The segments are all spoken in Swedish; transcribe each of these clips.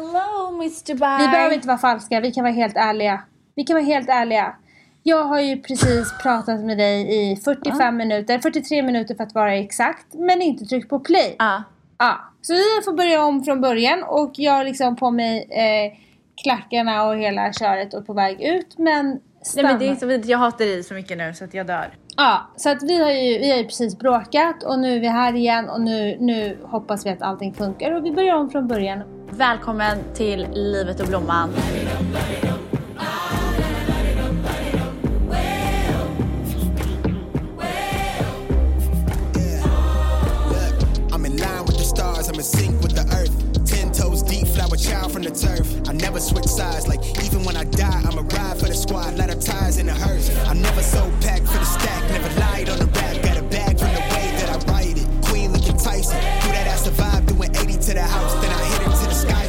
Hello Mr. Dubai. Vi behöver inte vara falska, vi kan vara helt ärliga. Vi kan vara helt ärliga. Jag har ju precis pratat med dig i 45 minuter, 43 minuter för att vara exakt, men inte tryckt på play. Ja. Ja, så vi får börja om från början och jag har liksom på mig eh, klackarna och hela köret och på väg ut men Nej stanna. men det är så vidrigt, jag hatar dig så mycket nu så att jag dör. Ja, så att vi har, ju, vi har ju precis bråkat och nu är vi här igen och nu, nu hoppas vi att allting funkar och vi börjar om från början. Välkommen till Livet och Blomman. Child from the turf. I never switch sides, like even when I die, I'm a ride for the squad, ladder ties in the hearse. I never sold stack, never lied on the rap, got a bag from the way that I write it. Queen looking Tyson, do that ass survive, doing 80 to the house, then I hit her to the sky.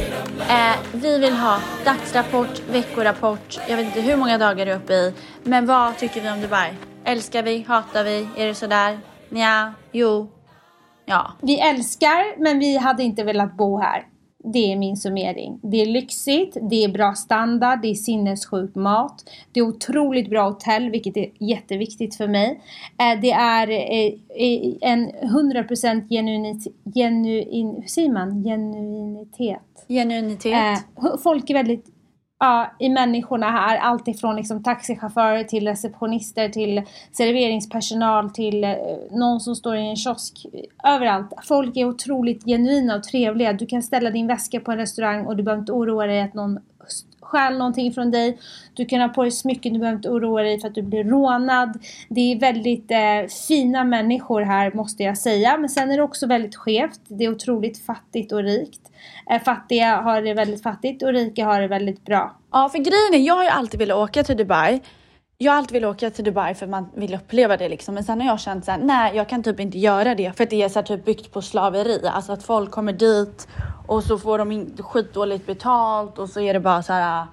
Eh, vi vill ha dagsrapport, veckorapport, jag vet inte hur många dagar du är uppe i. Men vad tycker vi om Dubai? Älskar vi? Hatar vi? Är det sådär? Nja, jo, ja. Vi älskar men vi hade inte velat bo här. Det är min summering. Det är lyxigt, det är bra standard, det är sinnessjuk mat. Det är otroligt bra hotell, vilket är jätteviktigt för mig. Eh, Det är eh, eh, en 100% genuinitet, genuin, hur säger man? Genuinitet. Genuinitet. Folk är väldigt ja, i människorna här. Allt ifrån liksom taxichaufförer till receptionister till serveringspersonal till eh, någon som står i en kiosk. Överallt. Folk är otroligt genuina och trevliga. Du kan ställa din väska på en restaurang och du behöver inte oroa dig att någon stjäl någonting från dig. Du kan ha på dig smycken, du behöver inte oroa dig för att du blir rånad. Det är väldigt eh, fina människor här måste jag säga. Men sen är det också väldigt skevt. Det är otroligt fattigt och rikt. Eh, fattiga har det väldigt fattigt och rika har det väldigt bra. Ja, för grejen är, jag har ju alltid velat åka till Dubai. Jag har alltid velat åka till Dubai för man vill uppleva det liksom. Men sen har jag känt såhär, nej jag kan typ inte göra det. För att det är så här, typ byggt på slaveri. Alltså att folk kommer dit och så får de in, skitdåligt betalt och så är det bara så här,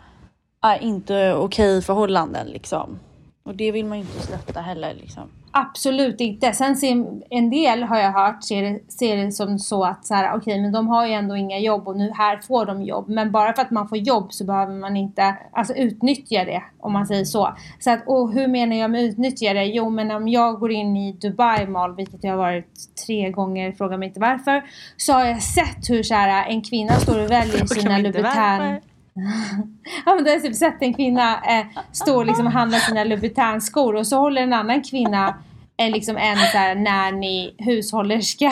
äh, inte okej förhållanden liksom. Och det vill man ju inte stötta heller liksom. Absolut inte. Sen ser en del har jag hört ser det, ser det som så att så här, okej men de har ju ändå inga jobb och nu här får de jobb. Men bara för att man får jobb så behöver man inte alltså, utnyttja det om man säger så. Så att, och hur menar jag med utnyttja det? Jo men om jag går in i Dubai Mall, vilket jag har varit tre gånger, fråga mig inte varför. Så har jag sett hur så här, en kvinna står och väljer sina Louboutin. Ja men då har jag typ sett en kvinna eh, stå liksom och handla sina Louboutin skor och så håller en annan kvinna eh, liksom en så här nanny hushållerska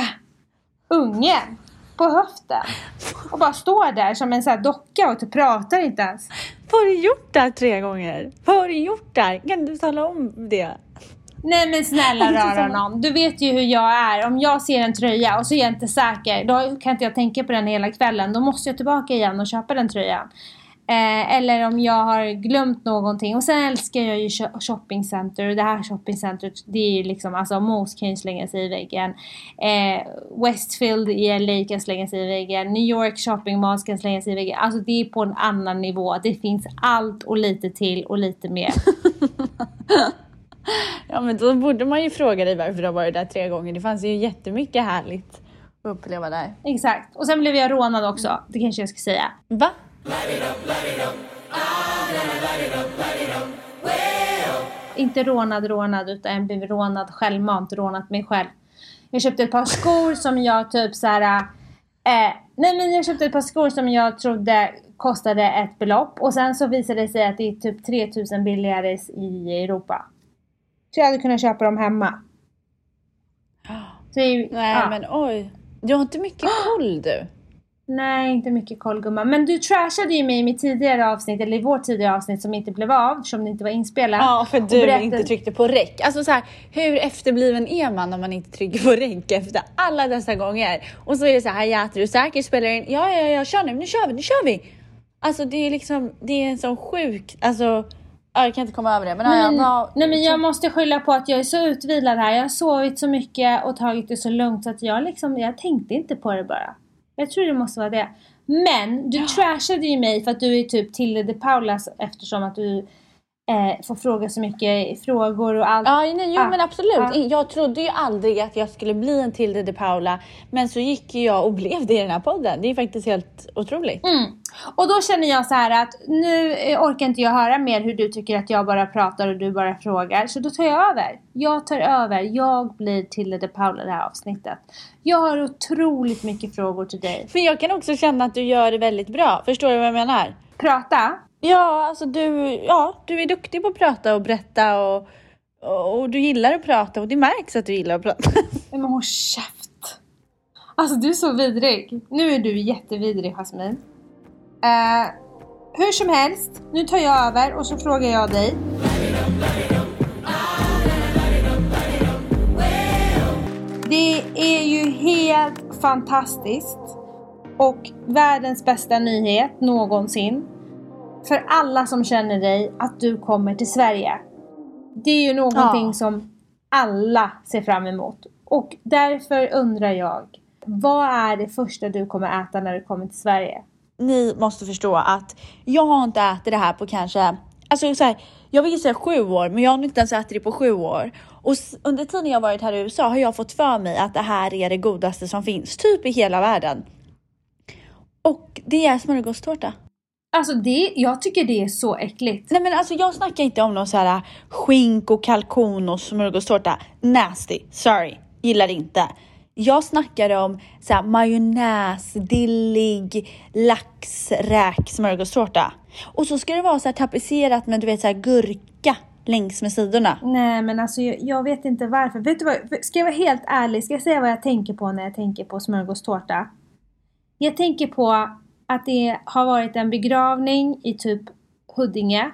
ungen på höften. Och bara står där som en så här docka och typ pratar inte ens. Vad har du gjort där tre gånger? Vad har du gjort där? Kan du tala om det? Nej men snälla rara någon. Du vet ju hur jag är. Om jag ser en tröja och så är jag inte säker. Då kan inte jag tänka på den hela kvällen. Då måste jag tillbaka igen och köpa den tröjan. Eh, eller om jag har glömt någonting. Och sen älskar jag ju shop- shoppingcenter. Och det här shoppingcentret det är ju liksom, alltså Mos kan ju slänga sig i väggen. Eh, Westfield i LA kan slänga sig i väggen. New York shopping malls kan slänga sig i väggen. Alltså det är på en annan nivå. Det finns allt och lite till och lite mer. Ja men då borde man ju fråga dig varför du har varit där tre gånger. Det fanns ju jättemycket härligt att uppleva där. Exakt. Och sen blev jag rånad också. Det kanske jag ska säga. Va? Inte rånad rånad utan jag blev rånad självmant, rånat mig själv. Jag köpte ett par skor som jag typ så här. Eh, nej men jag köpte ett par skor som jag trodde kostade ett belopp och sen så visade det sig att det är typ 3000 billigare i Europa. Så jag hade kunnat köpa dem hemma. Så ju- Nej ja. men oj. Du har inte mycket koll du. Nej, inte mycket koll gumman. Men du trashade ju mig i mitt tidigare avsnitt, eller i vårt tidigare avsnitt som inte blev av, som det inte var inspelat. Ja för du berättade- inte tryckte på räck. Alltså så här, hur efterbliven är man om man inte trycker på räck efter alla dessa gånger? Och så är det så här, ja är du säker? Spelar in? Ja ja ja, kör nu, nu kör vi, nu kör vi! Alltså det är liksom, det är en sån sjuk, alltså jag kan inte komma över det. Men, ja, Nej, men, ja, nej men jag måste skylla på att jag är så utvilad här. Jag har sovit så mycket och tagit det så lugnt så att jag liksom, jag tänkte inte på det bara. Jag tror det måste vara det. Men du trashade ju mig för att du är typ Tilde de Paulas eftersom att du eh, får fråga så mycket frågor och allt. Ja, nej, jo, Ah, men absolut. ah. Jag trodde ju aldrig att jag skulle bli en Tilde de Paula, men så gick ju jag och blev det i den här podden. Det är faktiskt helt otroligt. Mm. Och då känner jag så här att nu eh, orkar inte jag höra mer hur du tycker att jag bara pratar och du bara frågar. Så då tar jag över. Jag tar över. Jag blir Tilde de Paula det här avsnittet. Jag har otroligt mycket frågor till dig. För jag kan också känna att du gör det väldigt bra. Förstår du vad jag menar? Prata. Ja, alltså du, ja, du är duktig på att prata och berätta och, och, och du gillar att prata och det märks att du gillar att prata. Nej men håll käft. Alltså du är så vidrig. Nu är du jättevidrig Jasmin. Uh, hur som helst, nu tar jag över och så frågar jag dig. Det är ju helt fantastiskt och världens bästa nyhet någonsin för alla som känner dig att du kommer till Sverige. Det är ju någonting Ja. som alla ser fram emot. Och därför undrar jag, vad är det första du kommer äta när du kommer till Sverige? Ni måste förstå att jag har inte ätit det här på kanske, alltså så här, jag vill säga sju år, men jag har inte ens ätit det på sju år. Och under tiden jag varit här i USA har jag fått för mig att det här är det godaste som finns, typ i hela världen. Och det är smörgåstårta. Alltså det, jag tycker det är så äckligt. Nej men alltså jag snackar inte om någon så här skink och kalkon och smörgåstårta. Nasty, sorry, gillar inte. Jag snackar om så här majonnäs, dillig, lax, räk, smörgåstårta. Och så ska det vara så här tapetserat med du vet så här gurka längs med sidorna. Nej men alltså jag, jag vet inte varför. Vet du vad, ska jag vara helt ärlig, ska jag säga vad jag tänker på när jag tänker på smörgåstårta? Jag tänker på att det har varit en begravning i typ Huddinge.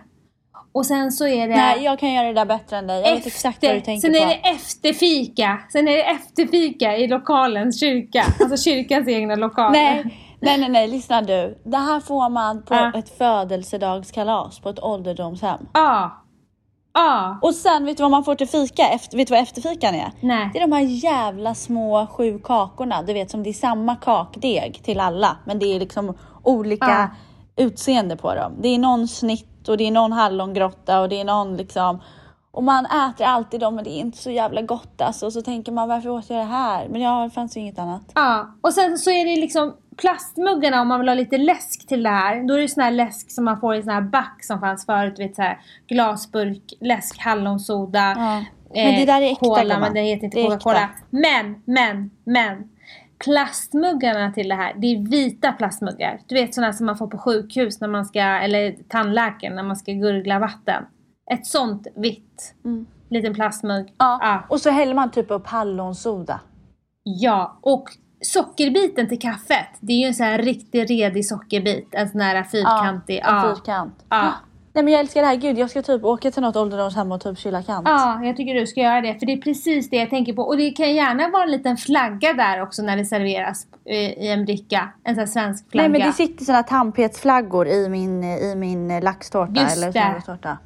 Och sen så är det... Nej jag kan göra det där bättre än dig. Jag vet exakt vad du tänker sen på. är det efterfika. Sen är det efterfika i lokalens kyrka. Alltså kyrkans egna lokal. Nej, nej, nej, nej, lyssna du. Det här får man på Ja. ett födelsedagskalas på ett ålderdomshem. Ja. Ja. Och sen, vet du vad man får till fika? Efter, vet du vad efterfikan är? Nej. Det är de här jävla små sju kakorna, du vet som det är samma kakdeg till alla, men det är liksom olika utseende på dem. Det är någon snitt och det är någon hallongrotta och det är någon liksom och man äter alltid dem men det är inte så jävla gott alltså. Och så tänker man varför åt jag det här? Men det fanns ju inget annat. Ja, och sen så är det liksom plastmuggarna om man vill ha lite läsk till det här. Då är det sån här läsk som man får i sån här back som fanns förut. Vet, så här, glasburk, läsk, hallonsoda. Ja. Men det där är äkta, Cola, gumman. men det heter inte Coca-Cola. Men, men, men. Plastmuggarna till det här, det är vita plastmuggar. Du vet såna som man får på sjukhus när man ska, eller tandläkaren när man ska gurgla vatten. Ett sånt vitt. Mm. Liten plastmugg. Ja. Ja. Och så häller man typ upp hallonsoda. Ja, och sockerbiten till kaffet. Det är ju en sån här riktig redig sockerbit. En sån här fyrkantig. Ja, en Ja, fyrkant. Ja. Nej men jag älskar det här, gud jag ska typ åka till något ålderdomshem och typ kyla kant. ja, jag tycker du ska göra det. För det är precis det jag tänker på. Och det kan gärna vara en liten flagga där också när det serveras eh, i en bricka. En sån här svensk flagga. Nej men det sitter såna tampetsflaggor i min, i min eh, laxtårta Just eller smörgåstårta.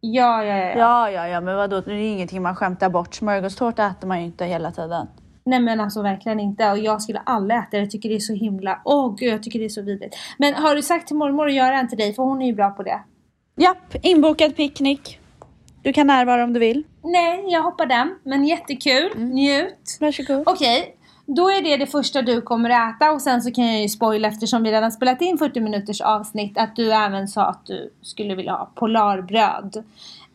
Ja, ja, ja. ja. Ja, ja, ja, men vadå? Det är ju ingenting man skämtar bort. Smörgåstårta äter man ju inte hela tiden. Nej men alltså verkligen inte. Och jag skulle aldrig äta det. Jag tycker det är så himla... Åh gud, jag tycker det är så vidrigt. Men har du sagt till mormor att göra en till dig? För hon är ju bra på det. Japp, inbokad picknick. Du kan närvara om du vill. Nej, jag hoppar den. Men jättekul. Mm. Njut. Varsågod. Okej, då är det det första du kommer att äta och sen så kan jag ju spoila eftersom vi redan spelat in 40 minuters avsnitt att du även sa att du skulle vilja ha polarbröd.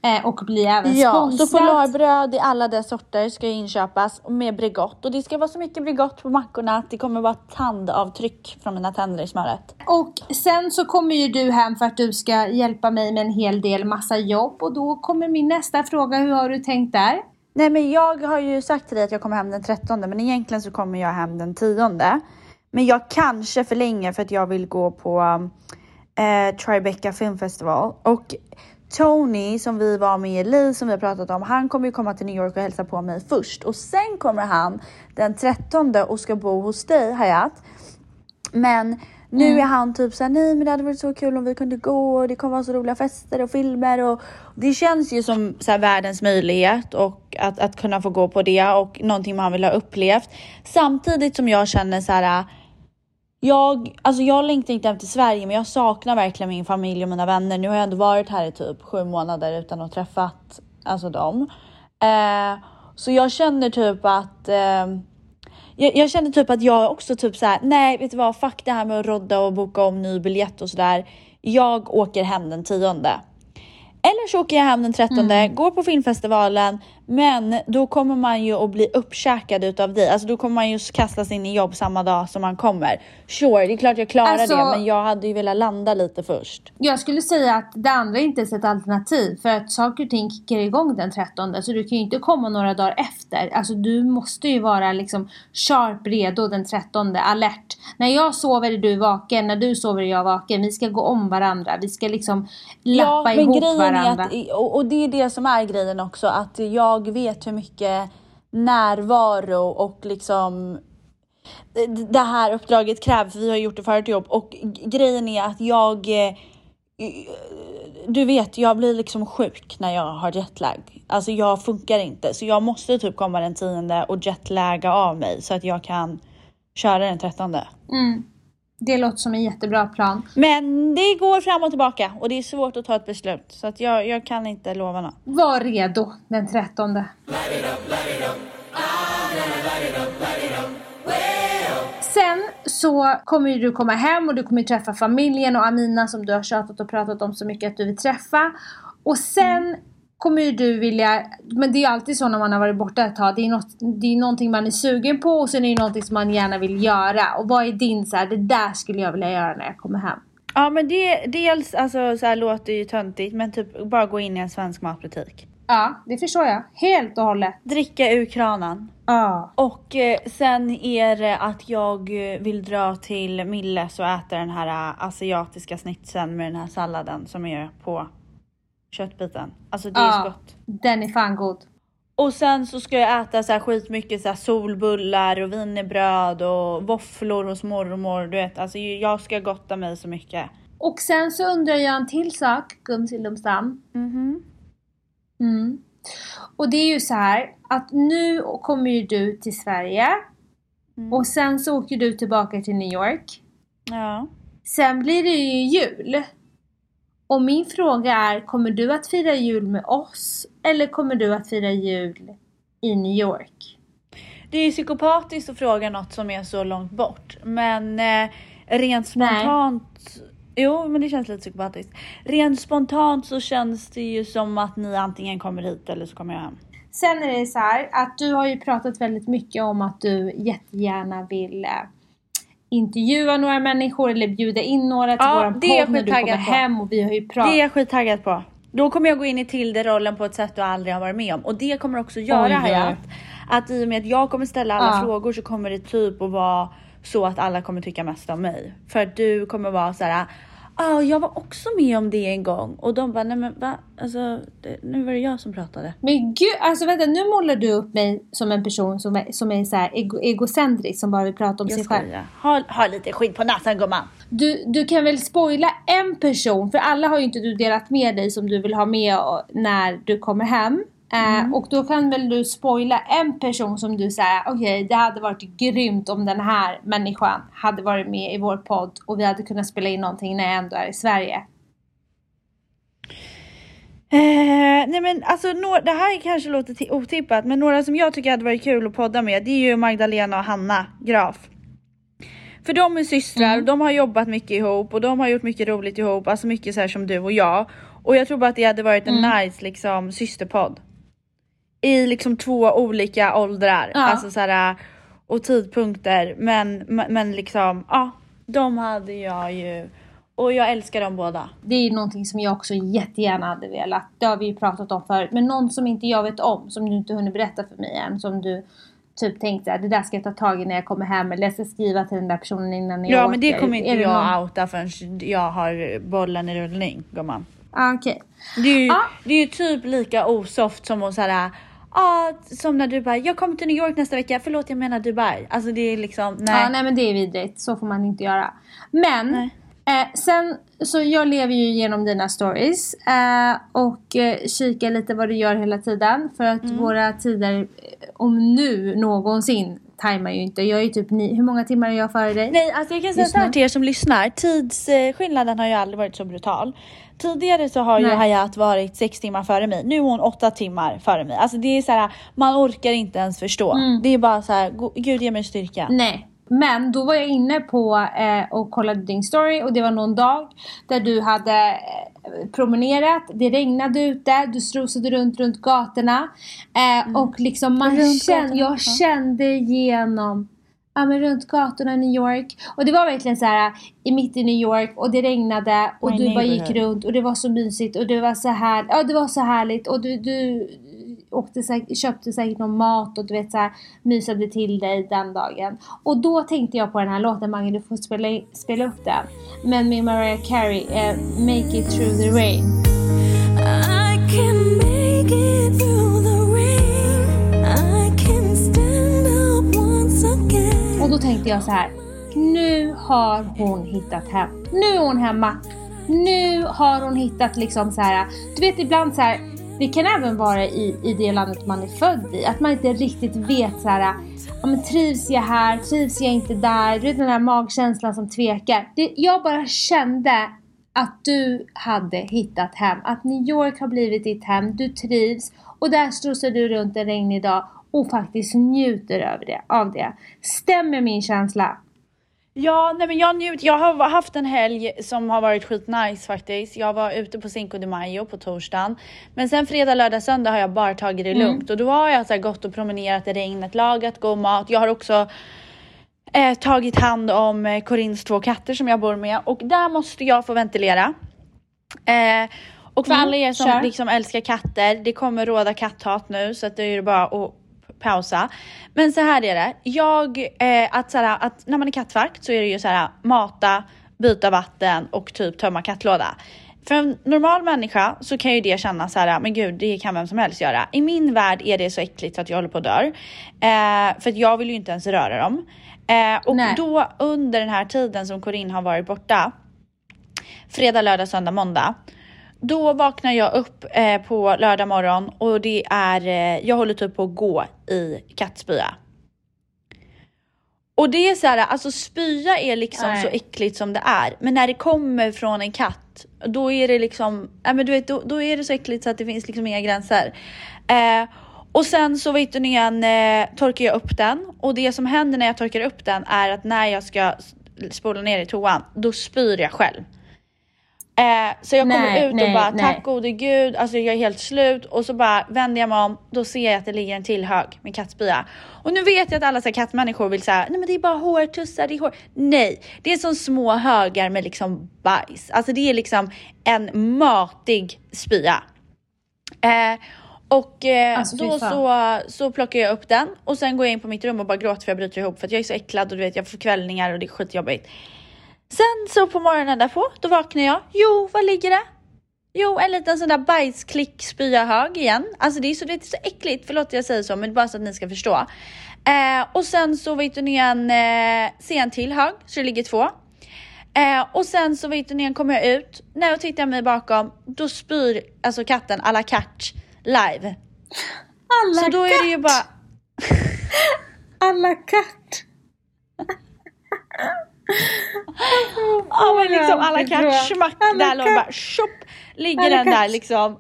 Eh, och bli även Ja, sponsrad. så polarbröd i alla dess sorter ska inköpas med Bregott. Och det ska vara så mycket Bregott på mackorna att det kommer vara tandavtryck från mina tänder i smöret. Och sen så kommer ju du hem för att du ska hjälpa mig med en hel del massa jobb och då kommer min nästa fråga, hur har du tänkt där? Nej men jag har ju sagt till dig att jag kommer hem den 13 men egentligen så kommer jag hem den 10. Men jag kanske förlänger för att jag vill gå på eh, Tribeca Film Festival. Och Tony som vi var med i Li som vi har pratat om, han kommer ju komma till New York och hälsa på mig först. Och sen kommer han den 13 och ska bo hos dig Hayat. Men nu Mm. är han typ såhär, nej men det hade varit så kul om vi kunde gå och det kommer vara så roliga fester och filmer och det känns ju som så här, världens möjlighet och att, att kunna få gå på det och någonting man vill ha upplevt. Samtidigt som jag känner så här. Jag, alltså jag längtar inte hem till Sverige men jag saknar verkligen min familj och mina vänner. Nu har jag ändå varit här i typ sju månader utan att träffat alltså dem. Eh, så jag känner typ att eh, jag, jag kände typ att jag också typ så här, nej vet du vad, fuck det här med att rodda och boka om ny biljett och sådär. Jag åker hem den tionde. Eller så åker jag hem den 13, Mm. går på filmfestivalen, men då kommer man ju att bli uppkäkad utav dig. Alltså då kommer man ju kastas in i jobb samma dag som man kommer. Sure, det är klart jag klarar Alltså- det, men jag hade ju velat landa lite först. Jag skulle säga att det andra inte är ett alternativ för att saker och ting kickar igång den 13 så du kan ju inte komma några dagar efter. Alltså du måste ju vara liksom sharp redo den 13 alert. När jag sover är du vaken, när du sover är jag vaken. Vi ska gå om varandra, vi ska liksom lappa men ihop grejen varandra. Är att, och, och det är det som är grejen också, att jag jag vet hur mycket närvaro och liksom det- här uppdraget kräver, för vi har gjort det förut jobb och grejen är att jag eh, du vet, jag blir liksom sjuk när jag har jetlag. Alltså jag funkar inte, så jag måste typ komma den tionde och jetlaga av mig så att jag kan köra den trettonde. Mm. Det låter som en jättebra plan. Men det går fram och tillbaka och det är svårt att ta ett beslut så att jag, jag kan inte lova något. Var redo den 13. Sen så kommer ju du komma hem och du kommer träffa familjen och Amina som du har tjatat och pratat om så mycket att du vill träffa. Och sen kommer ju du vilja, men det är ju alltid så när man har varit borta ett tag. Det är, något, det är någonting man är sugen på och sen är det någonting som man gärna vill göra. Och vad är din så här, det där skulle jag vilja göra när jag kommer hem. Ja men det dels alltså så här låter ju töntigt men typ bara gå in i en svensk matbutik. Ja, det förstår jag. Helt och hållet. Dricka ur kranen. Ja. Och eh, sen är det att jag vill dra till Milles och äta den här asiatiska snitsen med den här salladen som är på köttbiten. Alltså det är så Ja. gott. Den är fan god. Och sen så ska jag äta så här skitmycket så här solbullar och wienerbröd och våfflor hos mormor. Du vet, alltså jag ska gotta mig så mycket. Och sen så undrar jag en till sak, Gumsilumsam. Mhm. Mm. Och det är ju så här att nu kommer ju du till Sverige Mm. och sen så åker du tillbaka till New York. Ja. Sen blir det ju jul. Och min fråga är, kommer du att fira jul med oss eller kommer du att fira jul i New York? Det är psykopatiskt att fråga något som är så långt bort. Men eh, rent Nej. spontant. Jo, men det känns lite psykopatiskt. Rent spontant så känns det ju som att ni antingen kommer hit eller så kommer jag hem. Sen är det så här att du har ju pratat väldigt mycket om att du jättegärna vill eh, intervjua några människor eller bjuda in några till Ja, våran det podd när du kommer på. hem och vi har ju Det pratat. är jag skittaggad på. Då kommer jag gå in i Tilde-rollen på ett sätt du aldrig har varit med om. Och det kommer också göra oj. Hayat, att i och med att jag kommer ställa alla Ja. frågor så kommer det typ att vara så att alla kommer tycka mest om mig. För att du kommer vara så här. Ja, jag var också med om det en gång och de bara, nej men va? Alltså, det, nu var det jag som pratade. Men gud, alltså vänta nu målar du upp mig som en person som är, som är så här ego, egocentrisk som bara vill prata om Jag sig själv. Ha, ha lite skit på näsan gumman. Du, du kan väl spoila en person, för alla har ju inte du delat med dig som du vill ha med när du kommer hem. Eh, och då kan väl du spoila en person som du säger, okej det hade varit grymt om den här människan hade varit med i vår podd och vi hade kunnat spela in någonting när jag ändå är i Sverige. Eh, nej men alltså nå- det här kanske låter ti- otippat men några som jag tycker hade varit kul att podda med det är ju Magdalena och Hanna Graf. För de är systrar Mm. de har jobbat mycket ihop och de har gjort mycket roligt ihop, alltså mycket så här som du och jag. Och jag tror bara att det hade varit en Mm. nice liksom systerpodd. I liksom två olika åldrar, Ja. alltså så här och tidpunkter men, men liksom ja, de hade jag ju och jag älskar dem båda. Det är någonting som jag också jättegärna hade velat. Det har vi ju pratat om förut. Men någon som inte jag vet om, som du inte hunnit berätta för mig än. Som du typ tänkte att det där ska jag ta tag i när jag kommer hem. Eller jag ska skriva till den där personen innan jag Ja åker. men det kommer inte det jag någon- outa förrän jag har bollen i rullning gumman. Ah, Okej. Det är ju, Ja. det är ju typ lika osoft som att såhär, ja som när du bara, jag kommer till New York nästa vecka, förlåt jag menar Dubai. Alltså det är liksom, nej. Ja, nej men det är vidrigt. Så får man inte göra. Men eh, sen så jag lever ju genom dina stories eh, och eh, kikar lite vad du gör hela tiden. För att Mm. våra tider, eh, om nu någonsin, tajmar ju inte. Jag är ju typ ni, hur många timmar är jag före dig? Nej, alltså jag kan säga Just så här nu. till er som lyssnar. Tidsskillnaden har ju aldrig varit så brutal. Tidigare så har ju Nej. Hayat varit sex timmar före mig. Nu är hon åtta timmar före mig. Alltså det är så här, man orkar inte ens förstå. Mm. Det är bara så här, "Go- gud ge mig styrka. Nej. Men då var jag inne på eh, och kollade din story och det var någon dag där du hade eh, promenerat, det regnade ute, du strosade runt runt gatorna eh, och liksom man Runt kände, gatorna, jag ja. kände igenom Ja men runt gatorna i New York och det var verkligen så här i mitt i New York och det regnade och My du bara gick runt och det var så mysigt och det var så här, ja det var så härligt och du, du åkte säkert, köpte säkert någon mat och du vet så här mysade till dig den dagen. Och då tänkte jag på den här låten Mange du får spela, spela upp den. Men med Mariah Carey, eh, Make it through the rain. I can make it through the rain. I can stand up once again. Och då tänkte jag så här. Nu har hon hittat hem. Nu är hon hemma. Nu har hon hittat liksom så här. Du vet ibland så här. Det kan även vara i, i det landet man är född i. Att man inte riktigt vet så här. Ja, men trivs jag här? Trivs jag inte där? Du vet den här magkänslan som tvekar. Det, jag bara kände att du hade hittat hem. Att New York har blivit ditt hem. Du trivs. Och där strosar du runt en regnig dag och faktiskt njuter över det, av det. Stämmer min känsla? Ja, nej men jag njut. Jag har haft en helg som har varit skitnice faktiskt. Jag var ute på Cinco de Mayo på torsdagen. Men sen fredag, lördag, söndag har jag bara tagit det lugnt. Och då har jag så gått och promenerat i regnet, lagat god mat. Jag har också eh, tagit hand om eh, Corins två katter som jag bor med. Och där måste jag få ventilera. Eh, och för Mm, alla er som kör. liksom älskar katter, det kommer råda katthat nu så att det är bara att pausa. Men så här är det, jag, eh, att, så här, att när man är kattvakt så är det ju så här mata, byta vatten och typ tömma kattlåda. För en normal människa så kan ju det kännas så här, men gud det kan vem som helst göra. I min värld är det så äckligt så att jag håller på att dör. Eh, för att jag vill ju inte ens röra dem. Eh, och Nej. då under den här tiden som Corinne har varit borta, fredag, lördag, söndag, måndag. Då vaknar jag upp eh, på lördag morgon och det är, eh, jag håller typ på att gå i kattspya. Och det är så här, alltså spya är liksom Nej. så äckligt som det är. Men när det kommer från en katt, då är det liksom, nej men du vet, då, då är det så äckligt så att det finns liksom inga gränser. Eh, och sen så vet ni igen, eh, torkar jag upp den och det som händer när jag torkar upp den är att när jag ska spola ner i toan, då spyr jag själv. Eh, så jag kommer Nej, ut och nej, bara nej. tack gode gud, alltså jag är helt slut och så bara vänder jag mig om, då ser jag att det ligger en till hög med kattspya. Och nu vet jag att alla så här, kattmänniskor vill säga, nej men det är bara hårtussar, det är hår. Nej, det är som små högar med liksom bajs. Alltså det är liksom en matig spya. Eh, och eh, Alltså, då så, så plockar jag upp den och sen går jag in på mitt rum och bara gråter för jag bryter ihop för att jag är så äcklad och du vet jag får kvällningar och det är skitjobbigt. Sen så på morgonen därpå, då vaknar jag. Jo, vad ligger det? Jo, en liten sån där bajsklick spya-hög igen. Alltså det är, så, det är så äckligt, förlåt att jag säger så, men bara så att ni ska förstå. Eh, och sen så vet ni en, eh, ser en till hög, så det ligger två. Eh, och sen så vet ni kommer jag ut, när jag tittar mig bakom, då spyr alltså katten à la carte live. Alla så då är det ju bara, Alla katt. ja men liksom à la det tror carte, jag. schmack, À la där carte. bara tjopp, ligger den där liksom.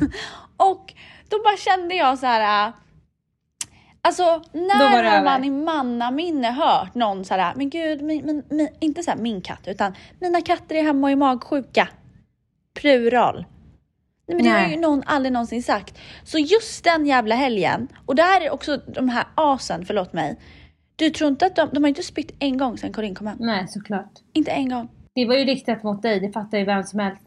och då bara kände jag så här. äh, Alltså när har man i mannaminne hört någon så här, men gud, min, min, min, inte så här min katt, utan mina katter är hemma och är magsjuka. Plural. Nej men det har ju någon aldrig någonsin sagt. Så just den jävla helgen, och det här är också de här asen, förlåt mig. Du tror inte att de, de har inte spytt en gång sedan Corinne kom hem? Nej, såklart. Inte en gång. Det var ju riktat mot dig, det fattar ju vem som helst.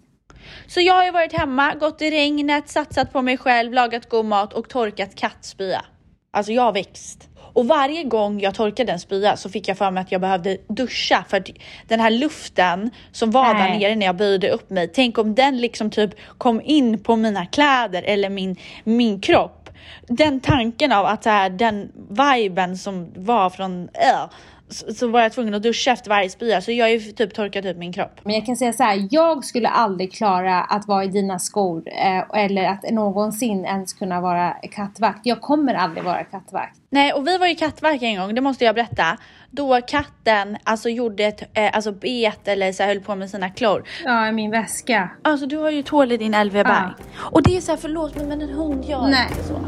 Så jag har ju varit hemma, gått i regnet, satsat på mig själv, lagat god mat och torkat kattspya. Alltså jag har växt. Och varje gång jag torkade en spya så fick jag för mig att jag behövde duscha för att den här luften som var där Nej. nere när jag böjde upp mig. Tänk om den liksom typ kom in på mina kläder eller min, min kropp. Den tanken av att så här, den viben som var från, äh, så, så var jag tvungen att duscha efter varje spya så jag har ju typ torkat ut min kropp. Men jag kan säga så här, jag skulle aldrig klara att vara i dina skor eh, eller att någonsin ens kunna vara kattvakt. Jag kommer aldrig vara kattvakt. Nej och vi var ju kattvakt en gång, det måste jag berätta. Då katten alltså gjorde ett, eh, alltså bet eller så här, höll på med sina klor. Ja, i min väska. Alltså du har ju ett hål i din LV-bag. Ja. Och det är så här, förlåt men, men en hund gör Nej. inte så.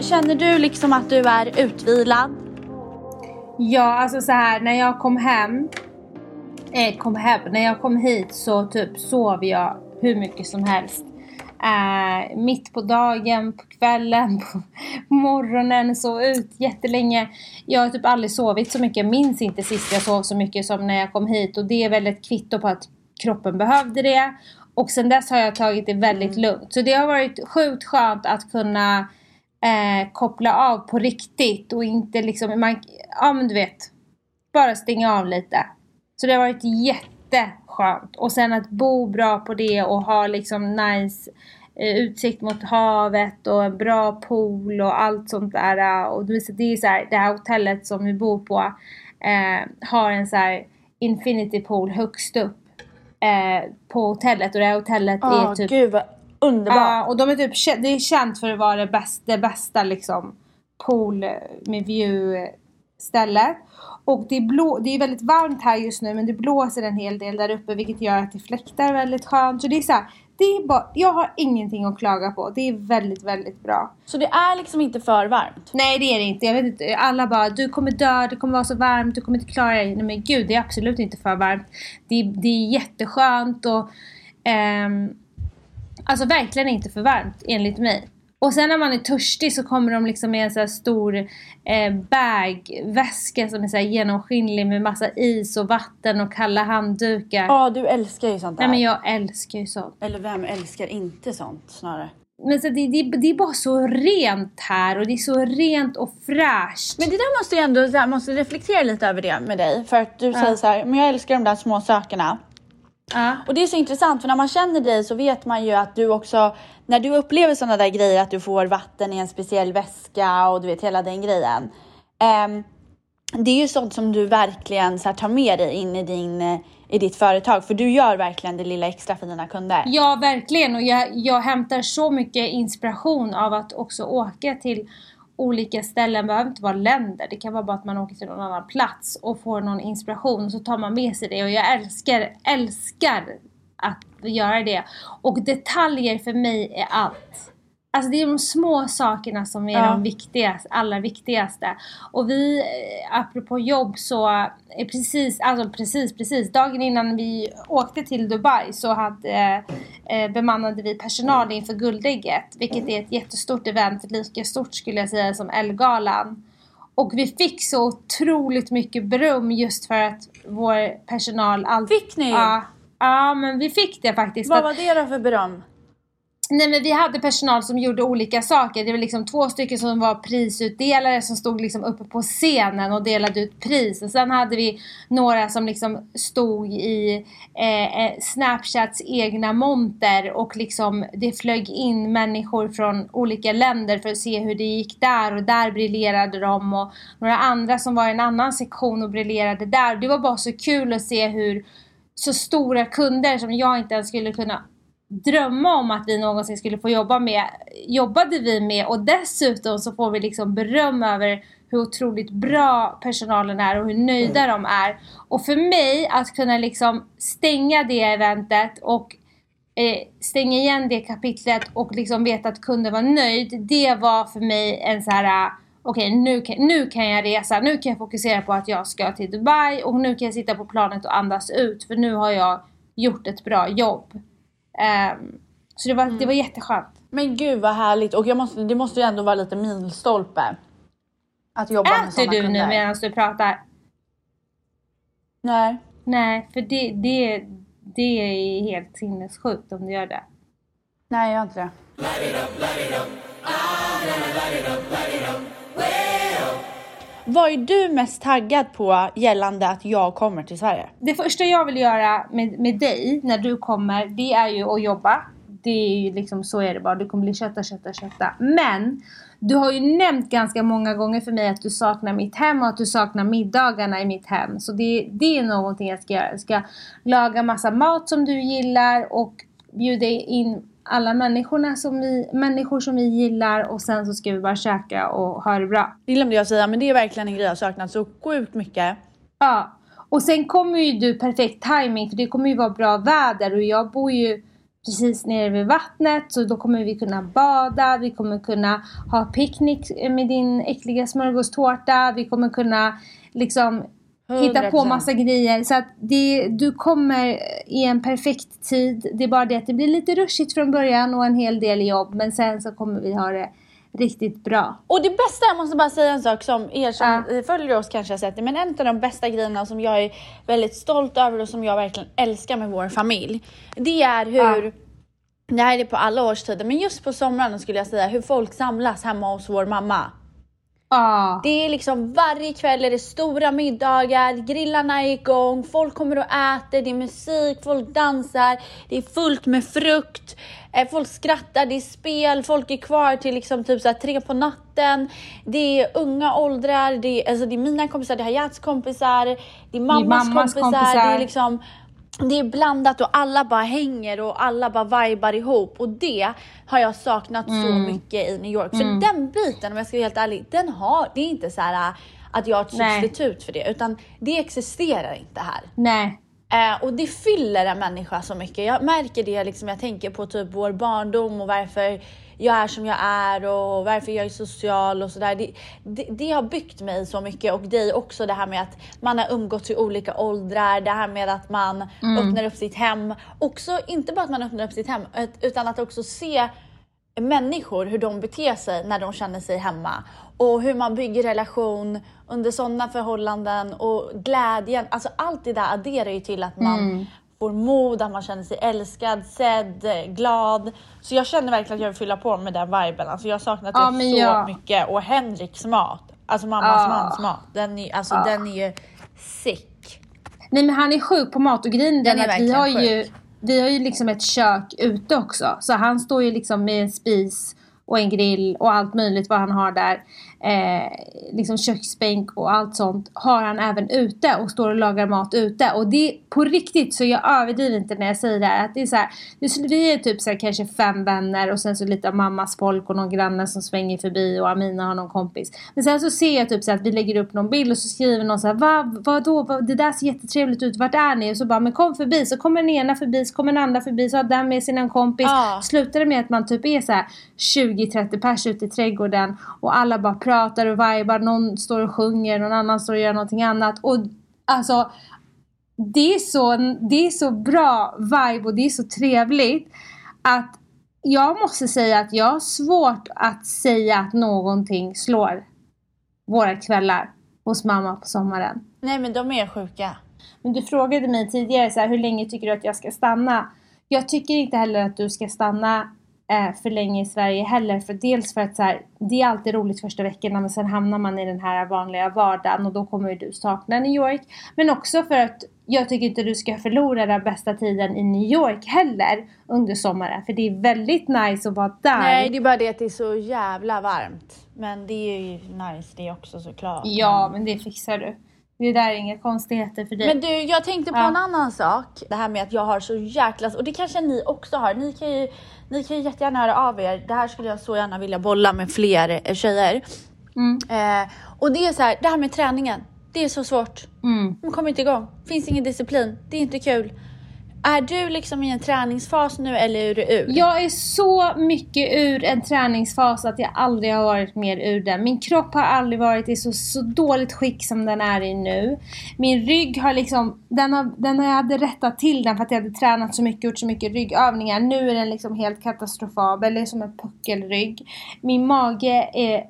Känner du liksom att du är utvilad? Ja, alltså så här när jag kom hem, eh, kom hem, när jag kom hit så typ sov jag hur mycket som helst. Eh, mitt på dagen, på kvällen, på morgonen, sov ut jättelänge. Jag har typ aldrig sovit så mycket, jag minns inte sist jag sov så mycket som när jag kom hit och det är väl ett kvitto på att kroppen behövde det. Och sen dess har jag tagit det väldigt lugnt. Så det har varit sjukt skönt att kunna eh, koppla av på riktigt och inte liksom, man, ja men du vet, bara stänga av lite. Så det har varit jätteskönt. Och sen att bo bra på det och ha liksom nice eh, utsikt mot havet och en bra pool och allt sånt där. Och det är så här, det här hotellet som vi bor på eh, har en så här infinity pool högst upp eh, på hotellet och det här hotellet Ja, är typ gud vad underbart. Ja, och de är typ, det är känt för att vara det bästa, det bästa liksom pool med view stället. Och det är, blå, det är väldigt varmt här just nu men det blåser en hel del där uppe vilket gör att det fläktar väldigt skönt. Så det är så här, det är bara, jag har ingenting att klaga på. Det är väldigt, väldigt bra. Så det är liksom inte för varmt? Nej det är det inte. Jag vet inte. Alla bara du kommer dö, det kommer vara så varmt, du kommer inte klara dig. Nej men gud det är absolut inte för varmt. Det, det är jätteskönt och ehm, Alltså verkligen inte för varmt enligt mig. Och sen när man är törstig så kommer de liksom med en så här stor eh, bag, väska som är så genomskinlig med massa is och vatten och kalla handdukar. Ja, du älskar ju sånt där. Nej men jag älskar ju sånt. Eller vem älskar inte sånt snarare? Men så det, det, det är bara så rent här och det är så rent och fräscht. Men det där måste jag ändå måste reflektera lite över det med dig. För att du säger så här, men jag älskar de där små sakerna. Och det är så intressant för när man känner dig så vet man ju att du också, när du upplever sådana där grejer att du får vatten i en speciell väska och du vet hela den grejen. ehm, det är ju sånt som du verkligen så här, tar med dig in i, din, eh, i ditt företag för du gör verkligen det lilla extra för dina kunder. Ja, verkligen. Och jag, jag hämtar så mycket inspiration av att också åka till olika ställen. Det behöver inte vara länder. Det kan vara bara att man åker till någon annan plats och får någon inspiration och så tar man med sig det. Och jag älskar, älskar att göra det. Och detaljer för mig är allt. Alltså det är de små sakerna som är Ja. de viktigaste, allra viktigaste. Och vi, eh, apropå jobb så, är precis, alltså precis, precis, dagen innan vi åkte till Dubai så hade, eh, bemannade vi personal inför Guldägget, vilket är ett jättestort event, lika stort skulle jag säga som Ellegalan. Och vi fick så otroligt mycket beröm just för att vår personal alltid... Fick ni? Ja, ja, men vi fick det faktiskt. Vad var det då för beröm? Nej men vi hade personal som gjorde olika saker. Det var liksom två stycken som var prisutdelare som stod liksom uppe på scenen och delade ut pris. Och sen hade vi några som liksom stod i eh, eh, Snapchats egna monter och liksom det flög in människor från olika länder för att se hur det gick där och där briljerade de och några andra som var i en annan sektion och briljerade där. Det var bara så kul att se hur så stora kunder som jag inte ens skulle kunna drömma om att vi någonsin skulle få jobba med, jobbade vi med och dessutom så får vi liksom beröm över hur otroligt bra personalen är och hur nöjda de är. Och för mig att kunna liksom stänga det eventet och eh, stänga igen det kapitlet och liksom veta att kunden var nöjd. Det var för mig en så här ah, okej nu, kan, nu kan jag resa, nu kan jag fokusera på att jag ska till Dubai och nu kan jag sitta på planet och andas ut för nu har jag gjort ett bra jobb. Ehm, så det var, det var jätteskönt. Men gud vad härligt och jag måste, det måste ju ändå vara lite milstolpe. Att jobba med Äter sådana du kunder. nu medan du pratar? Nej. Nej, för det, det, det är helt sinnessjukt om du gör det. Nej, jag gör inte det. Vad är du mest taggad på gällande att jag kommer till Sverige? Det första jag vill göra med, med dig när du kommer, det är ju att jobba. Det är ju liksom, så är det bara. Du kommer bli kötta, kötta, kötta. Men du har ju nämnt ganska många gånger för mig att du saknar mitt hem och att du saknar middagarna i mitt hem. Så det, det är någonting jag ska göra. Jag ska laga massa mat som du gillar och bjuda in alla människorna som vi, människor som vi gillar och sen så ska vi bara käka och ha det bra. Det glömde jag säga, men det är verkligen en grej jag saknat så sjukt mycket. Ja, och sen kommer ju du perfekt timing för det kommer ju vara bra väder och jag bor ju precis nere vid vattnet så då kommer vi kunna bada, vi kommer kunna ha picknick med din äckliga smörgåstårta, vi kommer kunna liksom hitta på 100%. massa grejer. Så att det, du kommer i en perfekt tid. Det är bara det att det blir lite rushigt från början och en hel del jobb men sen så kommer vi ha det riktigt bra. Och det bästa, jag måste bara säga en sak som er som eh, följer oss kanske har sett det, men en av de bästa grejerna som jag är väldigt stolt över och som jag verkligen älskar med vår familj. Det är hur, det här är på alla årstider, men just på somrarna skulle jag säga, hur folk samlas hemma hos vår mamma. Ja. Det är liksom varje kväll är det stora middagar, grillarna är igång, folk kommer och äter, det är musik, folk dansar, det är fullt med frukt, eh, folk skrattar, det är spel, folk är kvar till liksom typ så tre på natten. Det är unga åldrar, det är, alltså det är mina kompisar, det är Hayats kompisar, det är mammas, mammas kompisar, kompisar. det är liksom det är blandat och alla bara hänger och alla bara vibar ihop och det har jag saknat så Mm. mycket i New York. För den biten, om jag ska vara helt ärlig, den har, det är inte så här äh, att jag har ett Nej. substitut för det utan det existerar inte här. Nej. Eh, och det fyller en människa så mycket. Jag märker det liksom, jag tänker på typ vår barndom och varför jag är som jag är och varför jag är social och sådär. Det, det, det har byggt mig så mycket och dig också det här med att man har umgåtts i olika åldrar, det här med att man öppnar upp sitt hem. Också, inte bara att man öppnar upp sitt hem ut- utan att också se människor, hur de beter sig när de känner sig hemma. Och hur man bygger relation under sådana förhållanden och glädjen. Alltså allt det där adderar ju till att man får mod, att man känner sig älskad, sedd, glad. Så jag känner verkligen att jag vill fylla på med den viben. Alltså jag har saknat Ja, det men så jag- mycket. Och Henriks mat, alltså mammas Ja. mans mat, den är, alltså, den är ju sick. Nej men han är sjuk på mat och grejen är Den den är vi har ju. Vi har ju liksom ett kök ute också. Så han står ju liksom med en spis och en grill och allt möjligt vad han har där. Eh, liksom köksbänk och allt sånt har han även ute och står och lagar mat ute. Och det på riktigt så jag överdriver inte när jag säger det här. Att det är så här, vi är typ så här, kanske fem vänner och sen så lite av mammas folk och någon granne som svänger förbi och Amina har någon kompis. Men sen så ser jag typ så här att vi lägger upp någon bild och så skriver någon så här Va, vadå, vad, det där ser jättetrevligt ut, vart är ni? Och så bara men kom förbi, så kommer den ena förbi, så kommer den andra förbi, så har den med sig en kompis. Ja. Slutar det med att man typ är så här 20-30 pers ute i trädgården och alla bara pratar och vibar, någon står och sjunger, någon annan står och gör någonting annat. Och alltså det är, så, det är så bra vibe och det är så trevligt att jag måste säga att jag har svårt att säga att någonting slår våra kvällar hos mamma på sommaren. Nej men de är sjuka. Men du frågade mig tidigare så här, hur länge tycker du att jag ska stanna? Jag tycker inte heller att du ska stanna eh, för länge i Sverige heller. För dels för att så här, det är alltid roligt första veckorna men sen hamnar man i den här vanliga vardagen och då kommer ju du sakna New York. Men också för att jag tycker inte du ska förlora den bästa tiden i New York heller under sommaren. För det är väldigt nice att vara där. Nej det är bara det att det är så jävla varmt. Men det är ju nice det också såklart. Ja, men det fixar du. Det där är inga konstigheter för dig. Men du, jag tänkte på Ja. en annan sak. Det här med att jag har så jäkla... Och det kanske ni också har. Ni kan ju, ni kan ju jättegärna höra av er. Det här skulle jag så gärna vilja bolla med fler eh, tjejer. Mm. Eh, och det är så här, det här med träningen. Det är så svårt. Mm. De kommer inte igång. Finns ingen disciplin. Det är inte kul. Är du liksom i en träningsfas nu eller är du ur? Jag är så mycket ur en träningsfas att jag aldrig har varit mer ur den. Min kropp har aldrig varit i så, så dåligt skick som den är i nu. Min rygg har liksom, den har, den har jag hade rättat till den för att jag hade tränat så mycket, gjort så mycket ryggövningar. Nu är den liksom helt katastrofabel, det är som en puckelrygg. Min mage är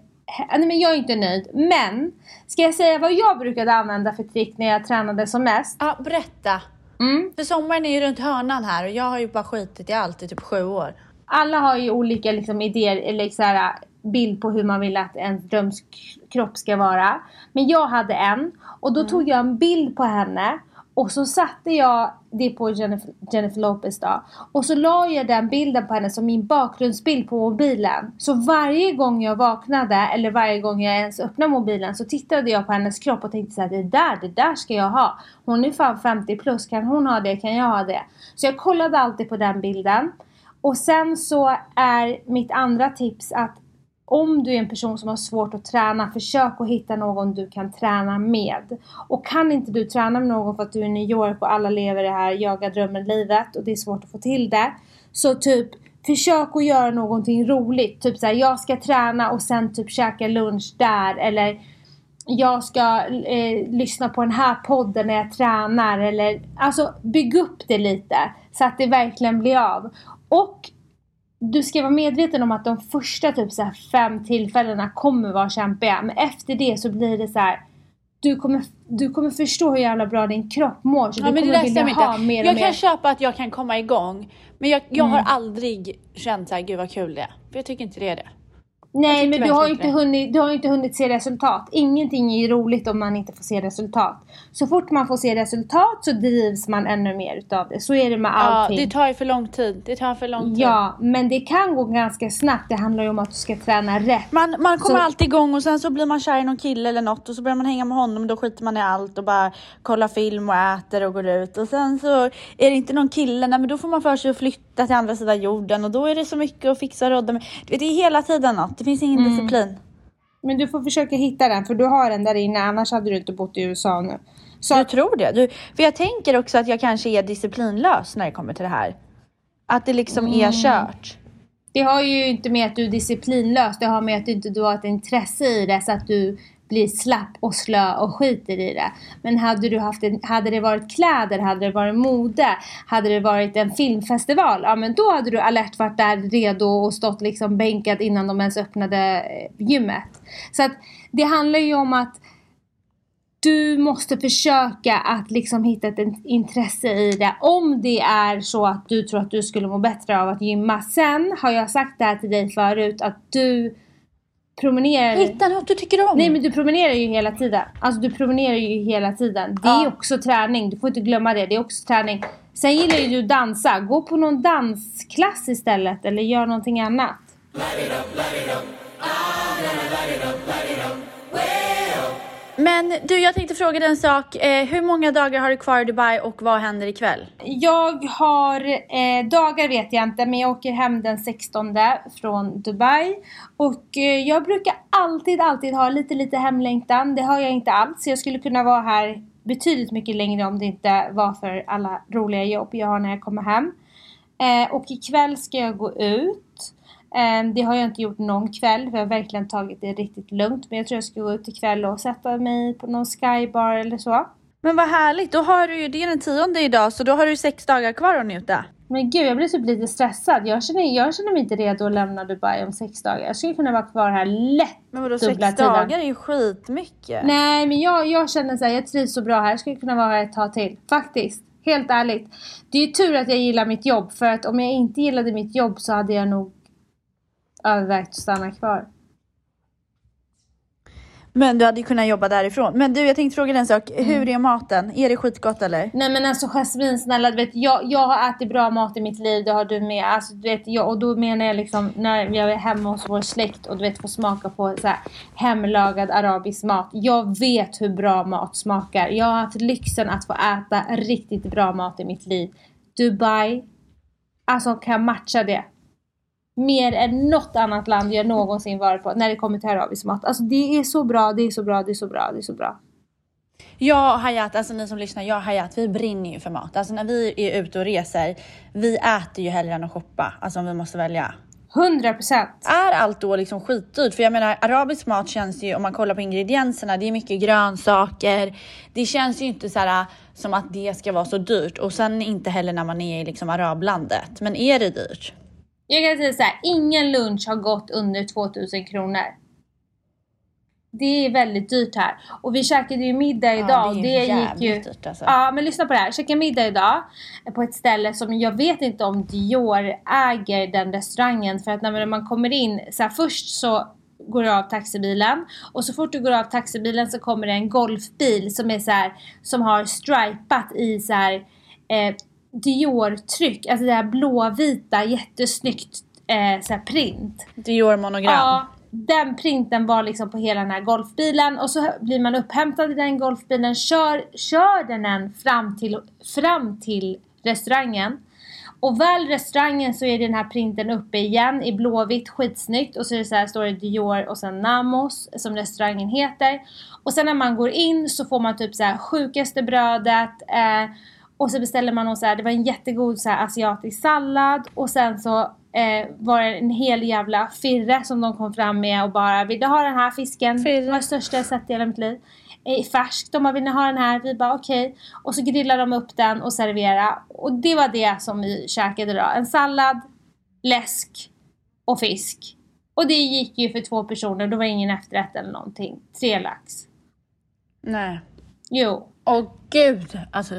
Nej men jag är inte nöjd. Men, ska jag säga vad jag brukade använda för trick när jag tränade som mest? Ja, berätta. Mm. För sommaren är ju runt hörnan här och jag har ju bara skitit i allt i typ sju år. alla har ju olika liksom, idéer eller så här, bild på hur man vill att ens drömskropp ska vara. Men jag hade en och då tog jag en bild på henne och så satte jag det på Jennifer, Jennifer Lopez då. Och så la jag den bilden på henne som min bakgrundsbild på mobilen. Så varje gång jag vaknade eller varje gång jag ens öppnade mobilen så tittade jag på hennes kropp och tänkte såhär, det där, det där ska jag ha. Hon är fan 50 plus, kan hon ha det, kan jag ha det? Så jag kollade alltid på den bilden. Och sen så är mitt andra tips att om du är en person som har svårt att träna, försök att hitta någon du kan träna med. Och kan inte du träna med någon för att du är i New York och alla lever det här jaga drömmen-livet och det är svårt att få till det. Så typ försök att göra någonting roligt. Typ såhär, jag ska träna och sen typ käka lunch där eller jag ska eh, lyssna på den här podden när jag tränar eller alltså bygg upp det lite så att det verkligen blir av. Och du ska vara medveten om att de första typ så här fem tillfällena kommer vara kämpiga. Men efter det så blir det så här. Du kommer, du kommer förstå hur jävla bra din kropp mår. Så Ja, du men det kommer där vilja ha inte. mer och Jag mer. kan köpa att jag kan komma igång. Men jag, jag Mm. har aldrig känt såhär, gud vad kul det är. För jag tycker inte det är det. Nej men du har, inte det. hunnit, du har inte hunnit se resultat. Ingenting är ju roligt om man inte får se resultat. Så fort man får se resultat så drivs man ännu mer utav det. Så är det med Ja, allting. det tar ju för lång tid. Det tar för lång tid. Ja, men det kan gå ganska snabbt. Det handlar ju om att du ska träna rätt. Man, man kommer Så- alltid igång och sen så blir man kär i någon kille eller något och så börjar man hänga med honom och då skiter man i allt och bara kollar film och äter och går ut och sen så är det inte någon kille, nej, men då får man för sig att flytta till andra sidan jorden och då är det så mycket att fixa och rodda med. Du vet, det är hela tiden något, det finns ingen Mm. disciplin. Men du får försöka hitta den för du har den där inne. Annars hade du inte bott i USA nu. Så Du tror det? Du, för jag tänker också att jag kanske är disciplinlös när det kommer till det här. Att det liksom Mm. är kört. Det har ju inte med att du är disciplinlös. Det har med att du inte du har ett intresse i det så att du blir slapp och slö och skiter i det. Men hade, du haft en, hade det varit kläder, hade det varit mode, hade det varit en filmfestival, ja men då hade du alert varit där redo och stått liksom bänkad innan de ens öppnade eh, gymmet. Så att det handlar ju om att du måste försöka att liksom hitta ett intresse i det. Om det är så att du tror att du skulle må bättre av att gymma. Sen har jag sagt det här till dig förut att du promenerar. Hitta något du tycker om. Nej men du promenerar ju hela tiden. Alltså du promenerar ju hela tiden. Det är Ja. också träning. Du får inte glömma det. Det är också träning. Sen gillar ju du dansa. Gå på någon dansklass istället. Eller gör någonting annat. Men du, jag tänkte fråga dig en sak. Eh, hur många dagar har du kvar i Dubai och vad händer ikväll? Jag har, eh, dagar vet jag inte, men jag åker hem den 16 från Dubai. Och eh, jag brukar alltid, alltid ha lite, lite hemlängtan. Det har jag inte alls. Jag skulle kunna vara här betydligt mycket längre om det inte var för alla roliga jobb jag har när jag kommer hem. Eh, och ikväll ska jag gå ut. Eh, det har jag inte gjort någon kväll för jag har verkligen tagit det riktigt lugnt. Men jag tror jag ska gå ut ikväll och sätta mig på någon skybar eller så. Men vad härligt, då har du ju, det är den tionde idag så då har du sex dagar kvar att njuta. Men gud, jag blir typ lite stressad. Jag känner, jag känner mig inte redo att lämna Dubai om sex dagar. Jag skulle kunna vara kvar här lätt. Men vadå sex tiden. dagar är ju skitmycket. Nej, men jag, jag känner så här, jag trivs så bra här. Jag skulle kunna vara här ett tag till. Faktiskt. Helt ärligt. Det är ju tur att jag gillar mitt jobb. För att om jag inte gillade mitt jobb så hade jag nog övervägt att stanna kvar. Men du hade ju kunnat jobba därifrån. Men du, jag tänkte fråga dig en sak. Mm. Hur är maten? Är det skitgott eller? Nej men alltså Jasmin snälla, du vet, jag, jag har ätit bra mat i mitt liv, det har du med. Alltså, du vet, jag, och då menar jag liksom när jag är hemma hos vår släkt och du vet får smaka på så här, hemlagad arabisk mat. Jag vet hur bra mat smakar. Jag har haft lyxen att få äta riktigt bra mat i mitt liv. Dubai, alltså kan matcha det. Mer än något annat land jag någonsin varit på när det kommer till arabisk mat. Alltså det är så bra, det är så bra, det är så bra, det är så bra. Jag och Hayat, alltså ni som lyssnar, jag och Hayat, vi brinner ju för mat. Alltså när vi är ute och reser, vi äter ju hellre än att shoppa. Alltså om vi måste välja. 100 procent. Är allt då liksom skitdyrt? För jag menar arabisk mat känns ju, om man kollar på ingredienserna, det är mycket grönsaker. Det känns ju inte så här som att det ska vara så dyrt. Och sen inte heller när man är i liksom arablandet. Men är det dyrt? Jag kan säga så här, ingen lunch har gått under 2000 kronor. Det är väldigt dyrt här. Och vi käkade ju middag idag och det det, är gick jävligt ju... dyrt alltså. Ja men lyssna på det här. Käka middag idag på ett ställe som jag vet inte om Dior äger den restaurangen. För att när man kommer in, så här, först så går du av taxibilen och så fort du går av taxibilen så kommer det en golfbil som är så här, som har stripat i så här eh, Dior-tryck, alltså det här blåvita jättesnyggt eh, så print. Dior monogram. Ja, den printen var liksom på hela den här golfbilen och så blir man upphämtad i den golfbilen, kör, kör den en fram till, fram till restaurangen. Och väl restaurangen så är den här printen uppe igen i blåvitt, skitsnyggt och så är det så här, står det Dior och sen Namos som restaurangen heter. Och sen när man går in så får man typ så här sjukaste brödet eh, och så beställer man någon så här, det var en jättegod så här asiatisk sallad och sen så eh, var det en hel jävla firre som de kom fram med och bara Vill du ha den här fisken? Firre. Det var det största jag sett i hela mitt liv. Eh, färsk, de bara vill ni ha den här? Vi bara okej. Och så grillar de upp den och serverar. Och det var det som vi käkade då. En sallad, läsk och fisk. Och det gick ju för två personer, då var det ingen efterrätt eller någonting. Tre lax. Nej. Jo. Åh gud. Alltså.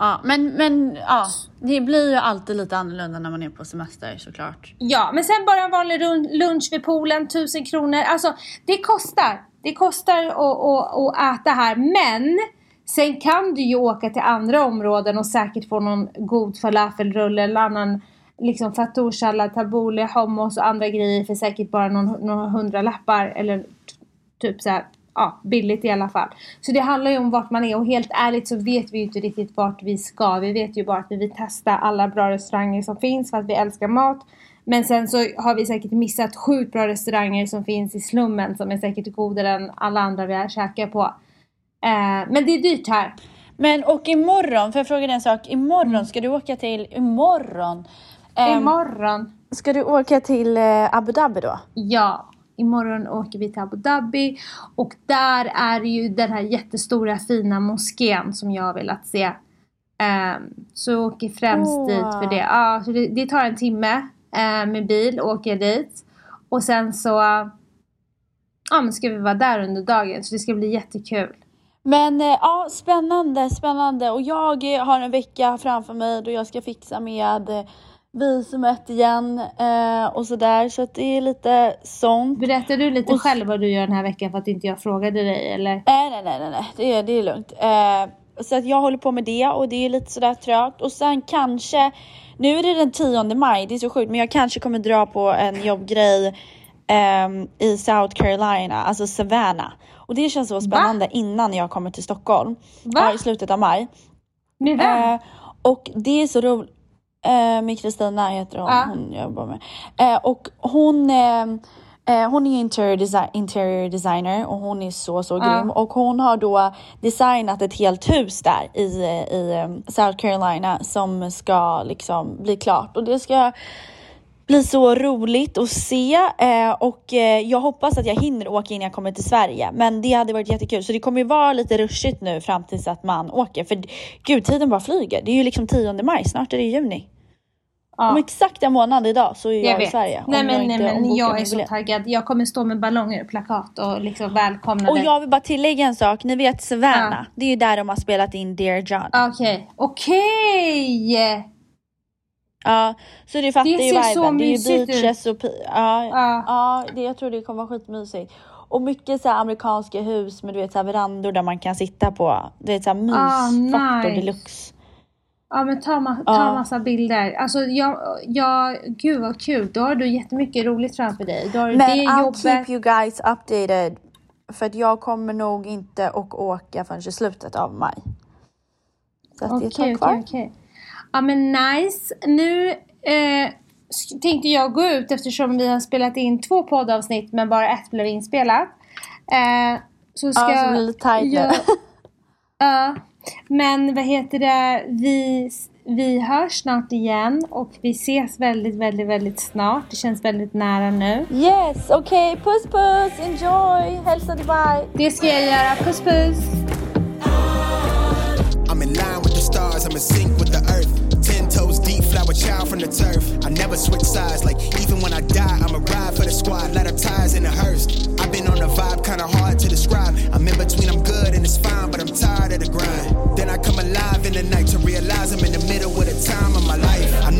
Ja, men, men ja, det blir ju alltid lite annorlunda när man är på semester såklart. Ja, men sen bara en vanlig lunch vid poolen, tusen kronor. Alltså, det kostar. Det kostar att, att, att äta här, men sen kan du ju åka till andra områden och säkert få någon god falafelrulle eller annan liksom fattoursallad, tabbouleh, hummus och andra grejer för säkert bara någon, några hundralappar eller typ så här, ja, billigt i alla fall. Så det handlar ju om vart man är och helt ärligt så vet vi ju inte riktigt vart vi ska. Vi vet ju bara att vi vill testa alla bra restauranger som finns för att vi älskar mat. Men sen så har vi säkert missat sjukt bra restauranger som finns i slummen som är säkert godare än alla andra vi har käkat på. Eh, men det är dyrt här. Men och imorgon, får jag fråga dig en sak? Imorgon ska du åka till, imorgon? Ehm, Imorgon. Ska du åka till eh, Abu Dhabi då? Ja, imorgon åker vi till Abu Dhabi och där är ju den här jättestora fina moskén som jag har velat se. Um, så jag åker främst Åh. dit för det. Ja, så det, det tar en timme eh, med bil, åker dit. Och sen så ja, men ska vi vara där under dagen så det ska bli jättekul. Men eh, ja, spännande, spännande. Och jag eh, har en vecka framför mig då jag ska fixa med eh, visumet igen eh, och sådär. Så att det är lite sånt. Berättar du lite Och- själv vad du gör den här veckan för att inte jag frågade dig eller? Nej, nej, nej, nej, nej. Det, är, det är lugnt. Eh, så att jag håller på med det och det är lite sådär trögt. Och sen kanske, nu är det den 10 maj, det är så sjukt, men jag kanske kommer dra på en jobbgrej ehm, i South Carolina, alltså Savannah. Och det känns så spännande innan jag kommer till Stockholm. Va? Ja, I slutet av maj. Med vem? Eh, och det är så roligt. Eh, med Kristina heter hon, Ja. hon jobbar med. Eh, och hon, eh, eh, hon är interior, desi- interior designer och hon är så så Ja. grym. Och hon har då designat ett helt hus där i, i eh, South Carolina som ska liksom bli klart. Och det ska bli så roligt att se eh, och eh, jag hoppas att jag hinner åka innan jag kommer till Sverige. Men det hade varit jättekul. Så det kommer ju vara lite rushigt nu fram tills att man åker. För gud, tiden bara flyger. Det är ju liksom 10 maj, snart är det juni. Ja. Om exakt en månad idag så är jag, Jag i. Sverige. Nej men, jag nej, men jag är så taggad. Jag kommer stå med ballonger och plakat och liksom välkomna Och dig. jag vill bara tillägga en sak. Ni vet Savannah. Ja. Det är ju där de har spelat in Dear John. Okej, okej! Ja, så du fattar Det ju ser så viben. Det är ju mysigt ut. och... Ja, Ja. ja det, jag tror det kommer vara skitmysigt. Och mycket så amerikanska hus med du vet så verandor där man kan sitta på. Du vet så här mysfaktor nice. deluxe. Ja men ta, ma- ta Ja. massa bilder. Alltså jag, jag, gud vad kul. Då har du jättemycket roligt framför dig. Då har Men det I'll jobbet. keep you guys updated. För att jag kommer nog inte att åka förrän i slutet av maj. Så att det är ett tag kvar. okej, okej. Ja men nice. Nu eh, tänkte jag gå ut eftersom vi har spelat in två poddavsnitt men bara ett blev inspelat. Eh, så ska Ja, så blir det lite tajt jag- Ja, men vad heter det? Vi, vi hörs snart igen och vi ses väldigt, väldigt, väldigt snart. Det känns väldigt nära nu. Yes, okej. Puss puss, enjoy. Hälsa Dubai. Det ska jag göra. Puss puss! I'm in line with the stars, I'm in sync with the earth. Flower child from the turf. I never switch sides, like even when I die, I'm a ride for the squad, let of ties in the hearse. I've been on a vibe, kinda hard to describe. I'm in between, I'm good and it's fine, but I'm tired of the grind. Then I come alive in the night to realize I'm in the middle of the time of my life. I